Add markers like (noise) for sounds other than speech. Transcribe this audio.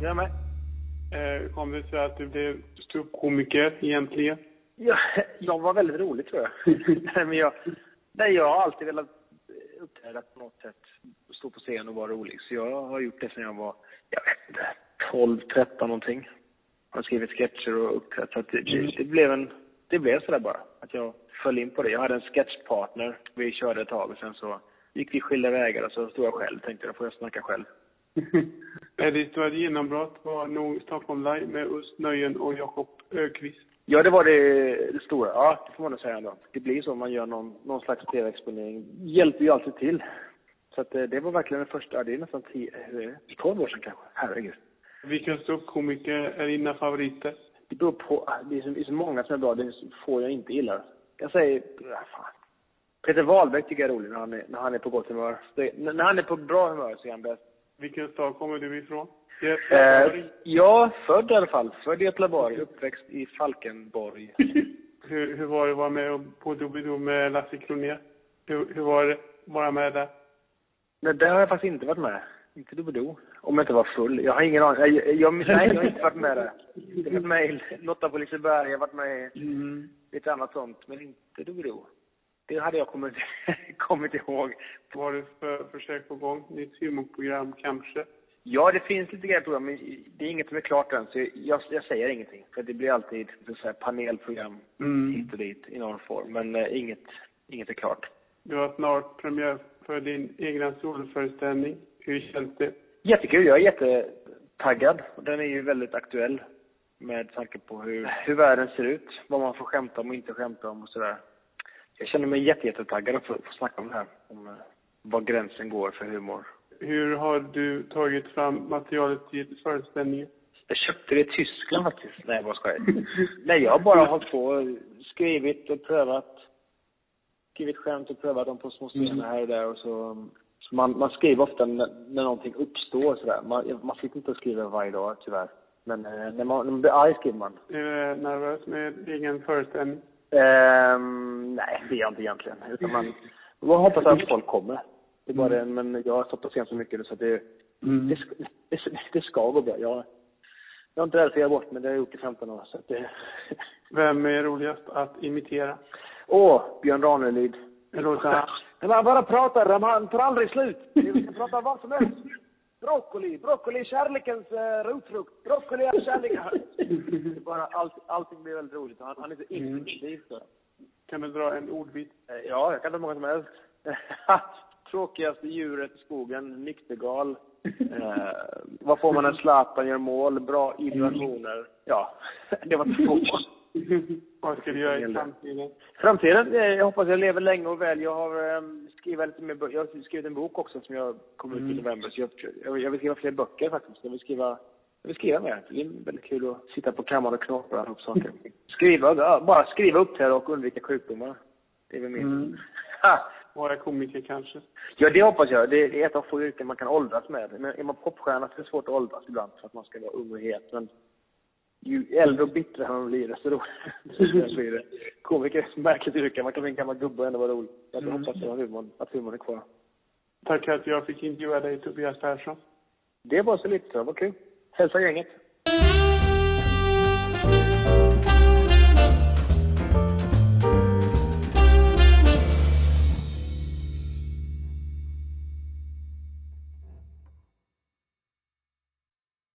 jag med. Eh, kom det sig att du blev ståuppkomiker egentligen? Ja, jag var väldigt rolig tror jag. (laughs) nej, men jag, nej, jag har alltid velat uppträda på något sätt. Stå på scen och vara rolig. Så jag har gjort det sedan jag var, jag vet inte, 12, 13 någonting. Jag har skrivit sketcher och uppträtt. Så det, det, det blev en, det blev sådär bara. Att jag föll in på det. Jag hade en sketchpartner. Vi körde ett tag och sen så gick vi skilda vägar och så stod jag själv. Tänkte då får jag snacka själv. (laughs) Ditt genombrott var nog Stockholm Live med Ust Nöjen och Jakob Ökvist. Ja, det var det, det stora. Ja, det får man nog säga ändå. Det blir så om man gör någon, någon slags tv-exponering. hjälper ju alltid till. Så att det, det var verkligen den första, det är nästan tio, eh, tolv år sedan kanske. Herregud. Vilka ståuppkomiker är dina favoriter? Det beror på, det är så, det är så många som är bra, det är så få jag inte gillar. Jag säger, ja, fan. Peter Wahlbeck tycker jag är rolig när han är, när han är på gott humör. Det, när han är på bra humör så är han bäst. Vilken stad kommer du ifrån? Eh, ja, född i alla fall. Född i Göteborg, uppväxt i Falkenborg. (laughs) hur, hur var det att vara med på Doobidoo med Lasse Kronér? Hur, hur var det att vara med där? Nej, där har jag faktiskt inte varit med. Inte Doobidoo. Om jag inte var full. Jag har ingen aning. Jag, jag, nej, jag har inte varit med där. Jag har varit med i Lotta på Liseberg, jag har varit med i Mm. lite annat sånt, men inte Doobidoo. Det hade jag kommit, (laughs) kommit ihåg. Vad har du för försök på gång? Nytt humorprogram kanske? Ja, det finns lite grejer på men det är inget som är klart än, så jag, jag säger ingenting. För det blir alltid så säga, panelprogram Mm. hit och dit i någon form. Men eh, inget, inget är klart. Du har snart premiär för din egna soloföreställning. Hur känns det? Jättekul. Jag är jättetaggad. Den är ju väldigt aktuell med tanke på hur, hur världen ser ut. Vad man får skämta om och inte skämta om och sådär. Jag känner mig jätte, jättetaggad att få, snacka om det här. Om eh, var gränsen går för humor. Hur har du tagit fram materialet till föreställningen? Jag köpte det i Tyskland faktiskt. Nej, jag bara skojar. (laughs) Nej, jag har bara hållit på skrivit och prövat. Skrivit skämt och prövat dem på små scener här och där och så. så man, man skriver ofta när, när någonting uppstår sådär. Man, man sitter inte och skriver varje dag tyvärr. Men eh, när, man, när man blir arg skriver man. Är du nervös med egen föreställning? Ehm, nej, det är jag inte egentligen. Utan man, man hoppas att folk kommer. Det är bara det. Men jag har stått på scen så mycket nu så det, det, ska- det, det ska gå bra. Jag, jag är inte rädd för att göra bort men det har jag gjort i 15 år. Så det... (laughs) Vem är roligast att imitera? Åh, Björn Ranelid. Det låter han. Man bara pratar, man tar aldrig slut. Vi kan prata vad som helst. Broccoli, broccoli är kärlekens uh, rotfrukt. Broccoli är kärleken. (laughs) Bara allt, allting blir väldigt roligt. Han, han är så intensiv. så. Kan du dra en ordbit? Eh, Ja, jag kan ta många som helst. (laughs) Tråkigaste djuret i skogen, nyktergal. Eh, vad får man när Zlatan gör mål? Bra vibrationer. Ja, (laughs) det var två. Vad ska du göra i framtiden? Framtiden? eh, Jag hoppas jag lever länge och väl. Jag har eh, skrivit lite mer bö- Jag har skrivit en bok också som jag kommer ut i november. Så jag, jag, jag vill skriva fler böcker faktiskt. Jag vill skriva jag vill skriva mer. Det är väldigt kul att sitta på kammaren och knåpa ihop saker. (laughs) Skriva, bara skriva upp det här och undvika sjukdomar. Det är väl min... Mm. (laughs) Vara komiker kanske? Ja, det hoppas jag. Det är ett av få yrken man kan åldras med. Men är man popstjärna så är det svårt att åldras ibland för att man ska vara ung och het. Men ju äldre och bittrare man blir, desto roligare (laughs) blir det. Komiker är ett märkligt yrke. Man kan bli en gammal gubbe och ändå vara rolig. Jag Mm. hoppas att humorn, att humorn är kvar. Tack att jag fick intervjua dig, Tobias Persson. Det var så lite. Det var kul. Hälsa gänget.